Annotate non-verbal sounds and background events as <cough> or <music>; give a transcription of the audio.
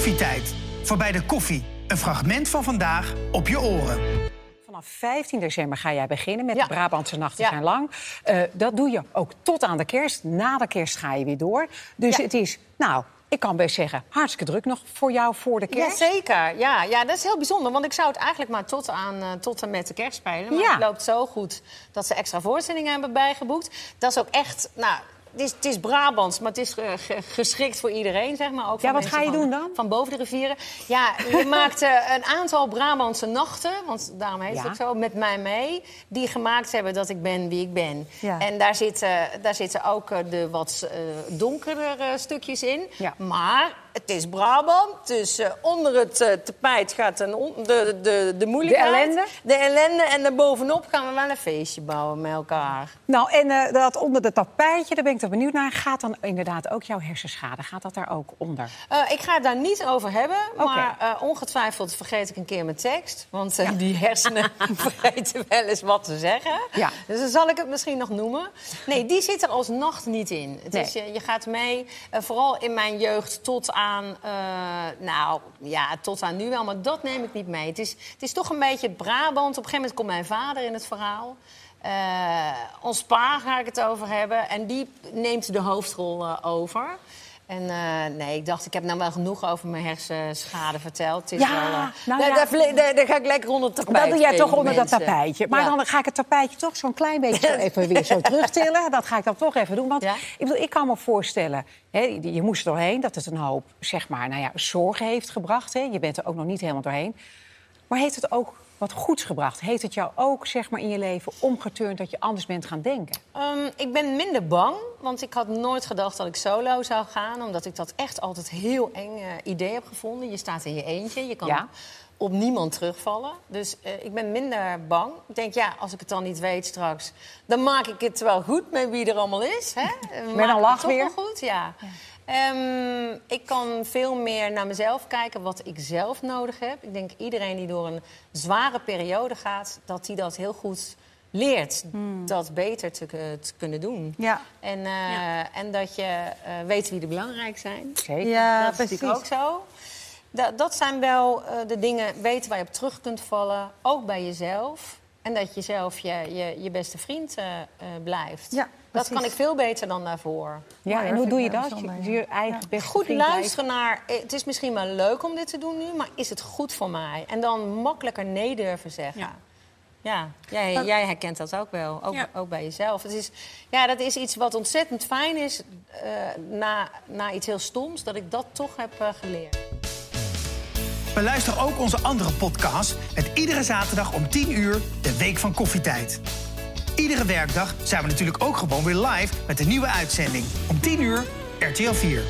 Koffietijd. Voorbij de koffie. Een fragment van vandaag op je oren. Vanaf 15 december ga jij beginnen met Ja. de Brabantse nachten Ja. zijn lang. Eh, dat doe je ook tot aan de kerst. Na de kerst ga je weer door. Dus Ja. het is, nou, ik kan best zeggen, hartstikke druk nog voor jou voor de kerst. Jazeker, ja, ja, dat is heel bijzonder. Want ik zou het eigenlijk maar tot, aan, eh, tot en met de kerst spelen. Maar Ja. het loopt zo goed dat ze extra voorstellingen hebben bijgeboekt. Dat is ook echt, nou, het is, het is Brabants, maar het is eh, ge- geschikt voor iedereen, zeg maar. Ook Ja, wat ga je van, doen dan? Van boven de rivieren. Ja, je <laughs> maakt eh, een aantal Brabantse nachten, want daarom heet Ja. het ook zo, met mij mee. Die gemaakt hebben dat ik ben wie ik ben. Ja. En daar zitten, daar zitten ook eh, de wat eh, donkerdere stukjes in. Ja. Maar het is Brabant, dus eh, onder het eh, tapijt gaat een on- de, de, de moeilijkheid. De ellende? De ellende. En daarbovenop gaan we wel een feestje bouwen met elkaar. Nou, en eh, dat onder de tapijtje, daar ben ik toch benieuwd naar. Gaat dan inderdaad ook jouw hersenschade, gaat dat daar ook onder? Ik ga het daar niet over hebben, maar ongetwijfeld vergeet ik een keer mijn tekst. Want die hersenen <laughs> vergeten wel eens wat te zeggen. Ja. Dus dan zal ik het misschien nog noemen. Nee, die zit er als nacht niet in. Het Nee. is, je, je gaat mee, vooral in mijn jeugd, tot aan, eh, nou ja, tot aan nu wel. Maar dat neem ik niet mee. Het is, het is toch een beetje het Brabant. Op een gegeven moment komt mijn vader in het verhaal. Eh, ons pa ga ik het over hebben. En die neemt de hoofdrol eh, over. En eh, nee, ik dacht, ik heb nou wel genoeg over mijn hersenschade verteld. Het is Ja, wel, eh, nou daar, ja. daar daar- daar ga ik lekker onder het tapijt. Dat doe jij toch onder dat tapijtje. Maar Ja. dan ga ik het tapijtje toch zo'n klein <laughs> beetje even weer zo terugtillen. Dat ga ik dan toch even doen. Want Ja. ik, bedoel, ik kan me voorstellen, hè, je je moest er doorheen... dat het een hoop zeg maar, nou ja, zorgen heeft gebracht. Hè. Je bent er ook nog niet helemaal doorheen. Maar heeft het ook wat goeds gebracht? Heeft het jou ook zeg maar, in je leven omgeturnd dat je anders bent gaan denken? Ehm, ik ben minder bang, want ik had nooit gedacht dat ik solo zou gaan. Omdat ik dat echt altijd heel eng eh, idee heb gevonden. Je staat in je eentje, je kan Ja. op niemand terugvallen. Dus eh, ik ben minder bang. Ik denk, ja, als ik het dan niet weet straks... dan maak ik het wel goed met wie er allemaal is. Hè? <laughs> Maak ik het lach weer? wel goed, ja. Ehm, ik kan veel meer naar mezelf kijken, wat ik zelf nodig heb. Ik denk iedereen die door een zware periode gaat... dat die dat heel goed leert dat beter te, te kunnen doen. Ja. En, eh, en dat je eh, weet wie er belangrijk zijn. Zeker. Ja, dat is natuurlijk ook zo. Da- dat zijn wel eh, de dingen, weten waar je op terug kunt vallen. Ook bij jezelf. En dat je zelf je, je, je beste vriend eh, eh, blijft. Ja, dat kan ik veel beter dan daarvoor. Ja, en hoe doe je dat? Je, je eigen beste Goed vriend luisteren naar... eh, Het is misschien wel leuk om dit te doen nu, maar is het goed voor mij? En dan makkelijker nee durven zeggen. Ja. Ja, jij, jij herkent dat ook wel, ook, Ja. ook bij jezelf. Het is, ja, dat is iets wat ontzettend fijn is eh, na, na iets heel stoms, dat ik dat toch heb geleerd. Beluister ook onze andere podcast met iedere zaterdag om 10 uur de Week van Koffietijd. Iedere werkdag zijn we natuurlijk ook gewoon weer live met een nieuwe uitzending. Om 10 uur RTL 4.